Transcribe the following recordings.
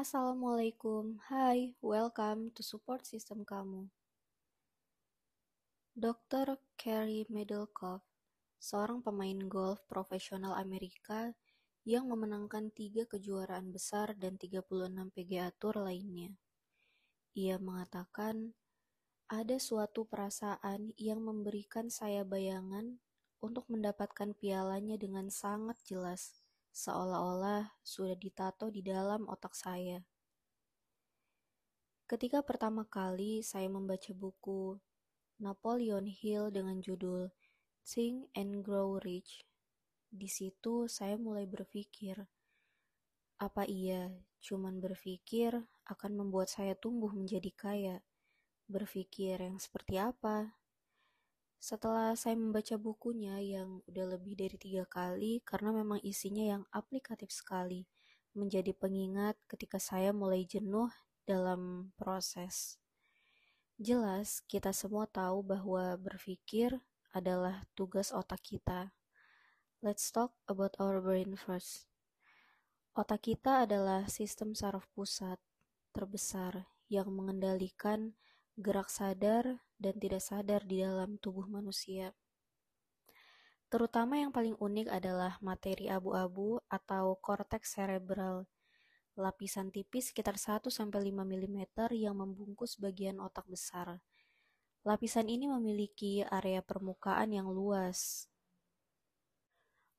Assalamualaikum, hai, welcome to support system kamu. Dr. Carey Middlecoff, seorang pemain golf profesional Amerika yang memenangkan tiga kejuaraan besar dan 36 PGA Tour lainnya. Ia mengatakan, ada suatu perasaan yang memberikan saya bayangan untuk mendapatkan pialanya dengan sangat jelas seolah-olah sudah ditato di dalam otak saya. Ketika pertama kali saya membaca buku Napoleon Hill dengan judul Think and Grow Rich, di situ saya mulai berpikir, apa iya cuman berpikir akan membuat saya tumbuh menjadi kaya? Berpikir yang seperti apa? Setelah saya membaca bukunya yang udah lebih dari tiga kali karena memang isinya yang aplikatif sekali, menjadi pengingat ketika saya mulai jenuh dalam proses. Jelas, kita semua tahu bahwa berpikir adalah tugas otak kita. Let's talk about our brain first. Otak kita adalah sistem saraf pusat terbesar yang mengendalikan gerak sadar dan tidak sadar di dalam tubuh manusia. Terutama yang paling unik adalah materi abu-abu atau korteks cerebral, lapisan tipis sekitar 1-5 mm yang membungkus bagian otak besar. Lapisan ini memiliki area permukaan yang luas.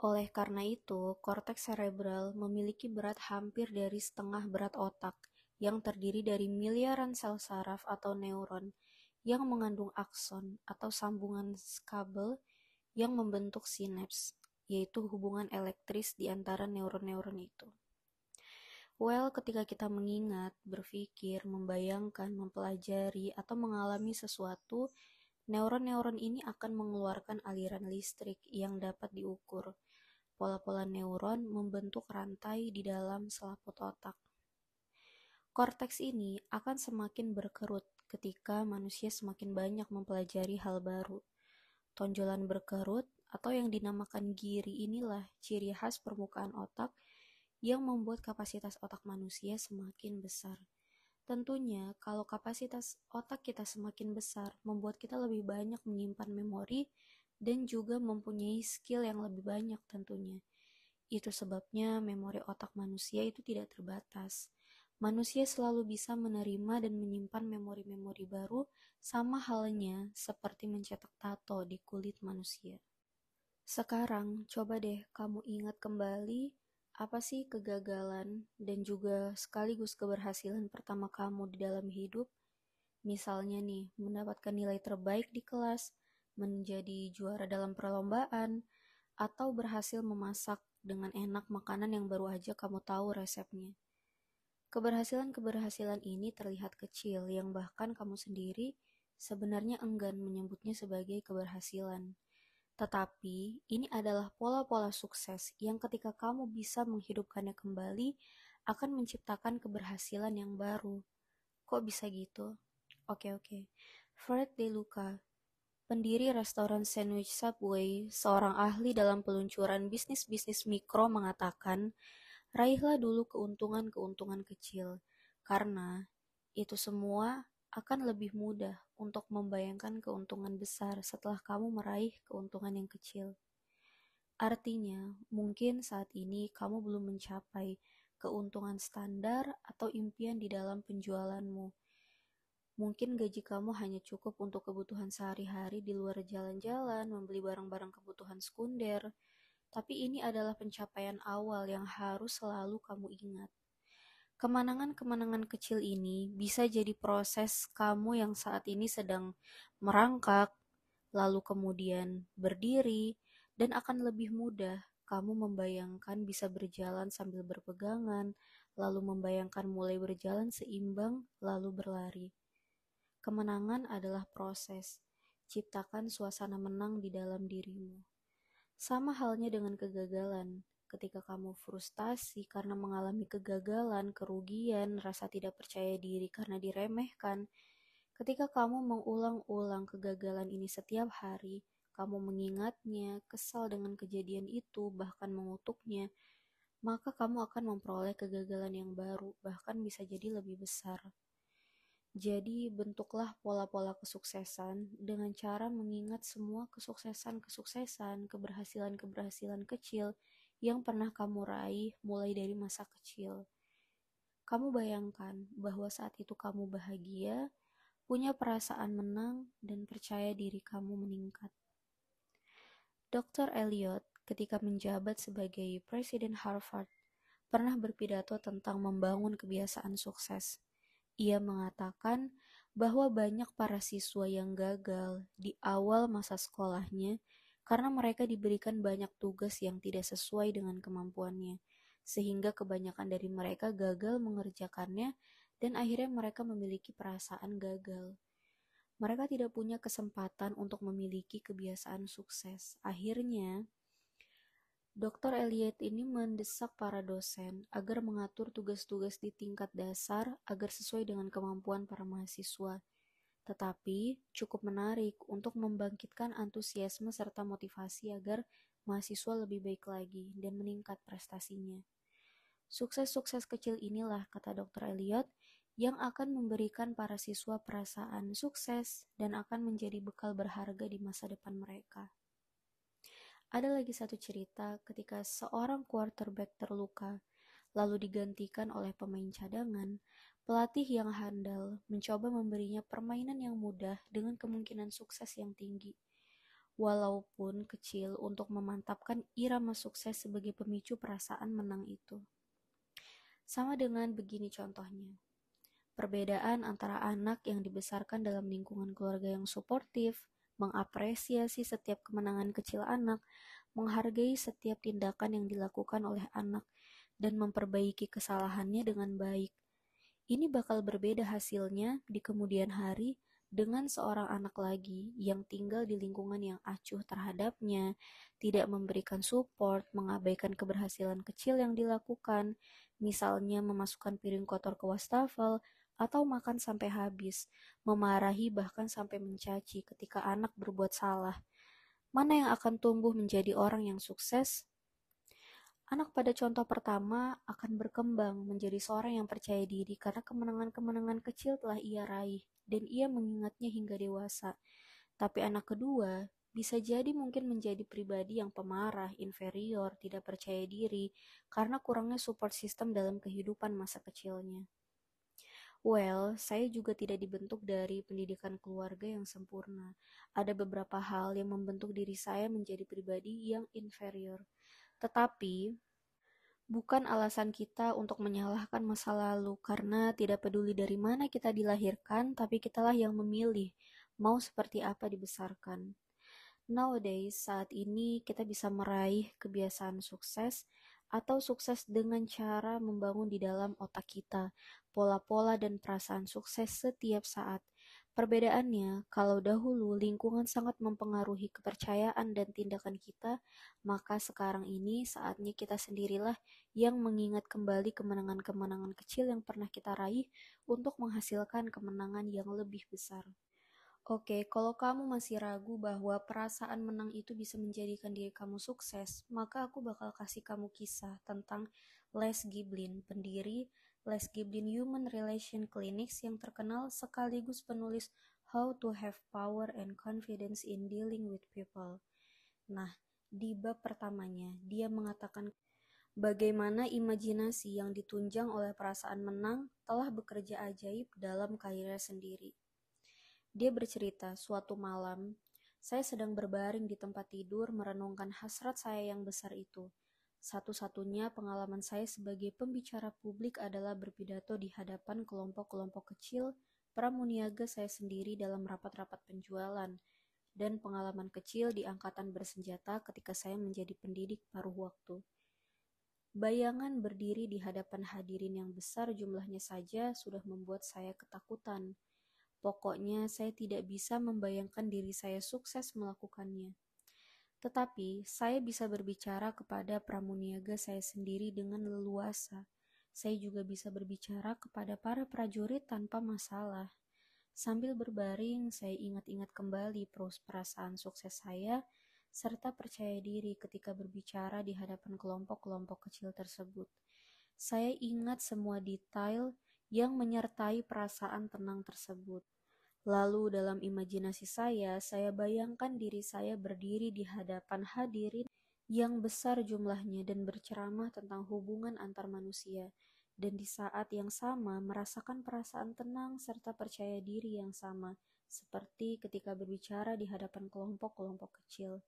Oleh karena itu, korteks cerebral memiliki berat hampir dari setengah berat otak, yang terdiri dari miliaran sel saraf atau neuron yang mengandung akson atau sambungan kabel yang membentuk sinaps, yaitu hubungan elektris di antara neuron-neuron itu. Well, ketika kita mengingat, berpikir, membayangkan, mempelajari, atau mengalami sesuatu, neuron-neuron ini akan mengeluarkan aliran listrik yang dapat diukur. Pola-pola neuron membentuk rantai di dalam selaput otak. Korteks ini akan semakin berkerut ketika manusia semakin banyak mempelajari hal baru. Tonjolan berkerut atau yang dinamakan giri inilah ciri khas permukaan otak yang membuat kapasitas otak manusia semakin besar. Tentunya, kalau kapasitas otak kita semakin besar, membuat kita lebih banyak menyimpan memori dan juga mempunyai skill yang lebih banyak tentunya. Itu sebabnya memori otak manusia itu tidak terbatas. Manusia selalu bisa menerima dan menyimpan memori-memori baru, sama halnya seperti mencetak tato di kulit manusia. Sekarang, coba deh kamu ingat kembali apa sih kegagalan dan juga sekaligus keberhasilan pertama kamu di dalam hidup? Misalnya nih, mendapatkan nilai terbaik di kelas, menjadi juara dalam perlombaan, atau berhasil memasak dengan enak makanan yang baru aja kamu tahu resepnya. Keberhasilan-keberhasilan ini terlihat kecil yang bahkan kamu sendiri sebenarnya enggan menyebutnya sebagai keberhasilan. Tetapi ini adalah pola-pola sukses yang ketika kamu bisa menghidupkannya kembali akan menciptakan keberhasilan yang baru. Kok bisa gitu? Oke oke. Fred De Luca, pendiri restoran sandwich Subway, seorang ahli dalam peluncuran bisnis-bisnis mikro mengatakan, Raihlah dulu keuntungan-keuntungan kecil, karena itu semua akan lebih mudah untuk membayangkan keuntungan besar setelah kamu meraih keuntungan yang kecil. Artinya, mungkin saat ini kamu belum mencapai keuntungan standar atau impian di dalam penjualanmu. Mungkin gaji kamu hanya cukup untuk kebutuhan sehari-hari di luar jalan-jalan, membeli barang-barang kebutuhan sekunder, tapi ini adalah pencapaian awal yang harus selalu kamu ingat. Kemenangan-kemenangan kecil ini bisa jadi proses kamu yang saat ini sedang merangkak, lalu kemudian berdiri, dan akan lebih mudah kamu membayangkan bisa berjalan sambil berpegangan, lalu membayangkan mulai berjalan seimbang, lalu berlari. Kemenangan adalah proses. Ciptakan suasana menang di dalam dirimu. Sama halnya dengan kegagalan. Ketika kamu frustasi karena mengalami kegagalan, kerugian, rasa tidak percaya diri karena diremehkan, ketika kamu mengulang-ulang kegagalan ini setiap hari, kamu mengingatnya, kesal dengan kejadian itu, bahkan mengutuknya, maka kamu akan memperoleh kegagalan yang baru, bahkan bisa jadi lebih besar. Jadi, bentuklah pola-pola kesuksesan dengan cara mengingat semua kesuksesan-kesuksesan, keberhasilan-keberhasilan kecil yang pernah kamu raih mulai dari masa kecil. Kamu bayangkan bahwa saat itu kamu bahagia, punya perasaan menang, dan percaya diri kamu meningkat. Dr. Elliot, ketika menjabat sebagai Presiden Harvard, pernah berpidato tentang membangun kebiasaan sukses. Ia mengatakan bahwa banyak para siswa yang gagal di awal masa sekolahnya karena mereka diberikan banyak tugas yang tidak sesuai dengan kemampuannya sehingga kebanyakan dari mereka gagal mengerjakannya dan akhirnya mereka memiliki perasaan gagal. Mereka tidak punya kesempatan untuk memiliki kebiasaan sukses. Akhirnya, Dr. Elliot ini mendesak para dosen agar mengatur tugas-tugas di tingkat dasar agar sesuai dengan kemampuan para mahasiswa. Tetapi, cukup menarik untuk membangkitkan antusiasme serta motivasi agar mahasiswa lebih baik lagi dan meningkat prestasinya. Sukses-sukses kecil inilah, kata Dr. Elliot, yang akan memberikan para siswa perasaan sukses dan akan menjadi bekal berharga di masa depan mereka. Ada lagi satu cerita ketika seorang quarterback terluka, lalu digantikan oleh pemain cadangan, pelatih yang handal mencoba memberinya permainan yang mudah dengan kemungkinan sukses yang tinggi. Walaupun kecil untuk memantapkan irama sukses sebagai pemicu perasaan menang itu. Sama dengan begini contohnya. Perbedaan antara anak yang dibesarkan dalam lingkungan keluarga yang suportif, mengapresiasi setiap kemenangan kecil anak, menghargai setiap tindakan yang dilakukan oleh anak, dan memperbaiki kesalahannya dengan baik. Ini bakal berbeda hasilnya di kemudian hari dengan seorang anak lagi yang tinggal di lingkungan yang acuh terhadapnya, tidak memberikan support, mengabaikan keberhasilan kecil yang dilakukan, misalnya memasukkan piring kotor ke wastafel atau makan sampai habis, memarahi bahkan sampai mencaci ketika anak berbuat salah. Mana yang akan tumbuh menjadi orang yang sukses? Anak pada contoh pertama akan berkembang menjadi seorang yang percaya diri karena kemenangan-kemenangan kecil telah ia raih dan ia mengingatnya hingga dewasa. Tapi anak kedua bisa jadi mungkin menjadi pribadi yang pemarah, inferior, tidak percaya diri, karena kurangnya support system dalam kehidupan masa kecilnya. Well, saya juga tidak dibentuk dari pendidikan keluarga yang sempurna. Ada beberapa hal yang membentuk diri saya menjadi pribadi yang inferior. Tetapi, bukan alasan kita untuk menyalahkan masa lalu karena tidak peduli dari mana kita dilahirkan, tapi kitalah yang memilih mau seperti apa dibesarkan. Nowadays, saat ini kita bisa meraih kebiasaan sukses atau sukses dengan cara membangun di dalam otak kita pola-pola dan perasaan sukses setiap saat. Perbedaannya, kalau dahulu lingkungan sangat mempengaruhi kepercayaan dan tindakan kita, maka sekarang ini saatnya kita sendirilah yang mengingat kembali kemenangan-kemenangan kecil yang pernah kita raih untuk menghasilkan kemenangan yang lebih besar. Oke, kalau kamu masih ragu bahwa perasaan menang itu bisa menjadikan diri kamu sukses, maka aku bakal kasih kamu kisah tentang Les Giblin, pendiri Les Giblin Human Relation Clinics yang terkenal sekaligus penulis How to Have Power and Confidence in Dealing with People. Nah, di bab pertamanya, dia mengatakan bagaimana imajinasi yang ditunjang oleh perasaan menang telah bekerja ajaib dalam karirnya sendiri. Dia bercerita, suatu malam, saya sedang berbaring di tempat tidur merenungkan hasrat saya yang besar itu. Satu-satunya pengalaman saya sebagai pembicara publik adalah berpidato di hadapan kelompok-kelompok kecil pramuniaga saya sendiri dalam rapat-rapat penjualan, dan pengalaman kecil di angkatan bersenjata ketika saya menjadi pendidik paruh waktu. Bayangan berdiri di hadapan hadirin yang besar jumlahnya saja sudah membuat saya ketakutan. Pokoknya, saya tidak bisa membayangkan diri saya sukses melakukannya. Tetapi, saya bisa berbicara kepada pramuniaga saya sendiri dengan leluasa. Saya juga bisa berbicara kepada para prajurit tanpa masalah. Sambil berbaring, saya ingat-ingat kembali perasaan sukses saya serta percaya diri ketika berbicara di hadapan kelompok-kelompok kecil tersebut. Saya ingat semua detail yang menyertai perasaan tenang tersebut. Lalu dalam imajinasi saya, saya bayangkan diri saya berdiri di hadapan hadirin yang besar jumlahnya dan berceramah tentang hubungan antar manusia, dan di saat yang sama merasakan perasaan tenang serta percaya diri yang sama, seperti ketika berbicara di hadapan kelompok-kelompok kecil.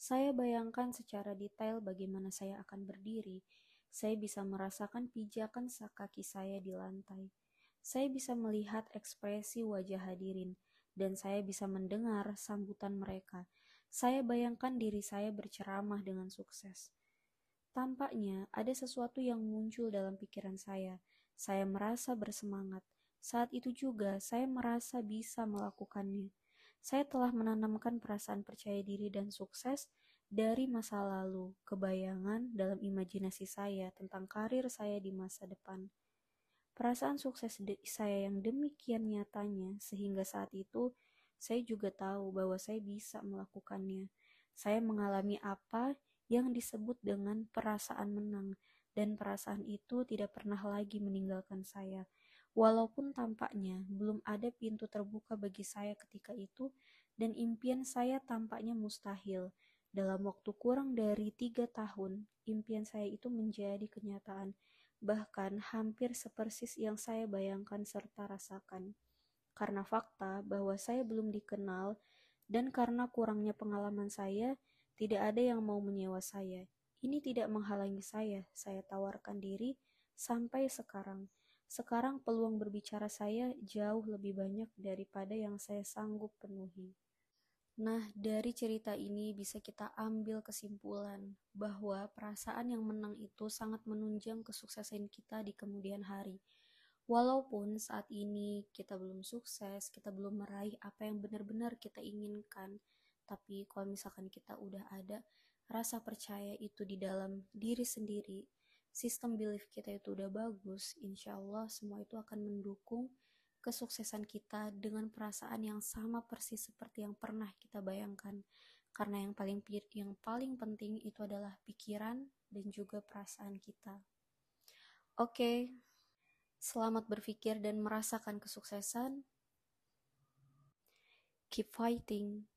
Saya bayangkan secara detail bagaimana saya akan berdiri. Saya bisa merasakan pijakan kaki saya di lantai saya bisa melihat ekspresi wajah hadirin, dan saya bisa mendengar sambutan mereka. Saya bayangkan diri saya berceramah dengan sukses. Tampaknya ada sesuatu yang muncul dalam pikiran saya. Saya merasa bersemangat. Saat itu juga saya merasa bisa melakukannya. Saya telah menanamkan perasaan percaya diri dan sukses dari masa lalu, kebayangan dalam imajinasi saya tentang karir saya di masa depan. Perasaan sukses saya yang demikian nyatanya, sehingga saat itu saya juga tahu bahwa saya bisa melakukannya. Saya mengalami apa yang disebut dengan perasaan menang, dan perasaan itu tidak pernah lagi meninggalkan saya. Walaupun tampaknya belum ada pintu terbuka bagi saya ketika itu, dan impian saya tampaknya mustahil. Dalam waktu kurang dari tiga tahun, impian saya itu menjadi kenyataan bahkan hampir sepersis yang saya bayangkan serta rasakan. Karena fakta bahwa saya belum dikenal dan karena kurangnya pengalaman saya, tidak ada yang mau menyewa saya. Ini tidak menghalangi saya, saya tawarkan diri sampai sekarang. Sekarang peluang berbicara saya jauh lebih banyak daripada yang saya sanggup penuhi. Nah, dari cerita ini bisa kita ambil kesimpulan bahwa perasaan yang menang itu sangat menunjang kesuksesan kita di kemudian hari. Walaupun saat ini kita belum sukses, kita belum meraih apa yang benar-benar kita inginkan, tapi kalau misalkan kita udah ada rasa percaya itu di dalam diri sendiri, sistem belief kita itu udah bagus, insya Allah semua itu akan mendukung kesuksesan kita dengan perasaan yang sama persis seperti yang pernah kita bayangkan. Karena yang paling yang paling penting itu adalah pikiran dan juga perasaan kita. Oke. Okay. Selamat berpikir dan merasakan kesuksesan. Keep fighting.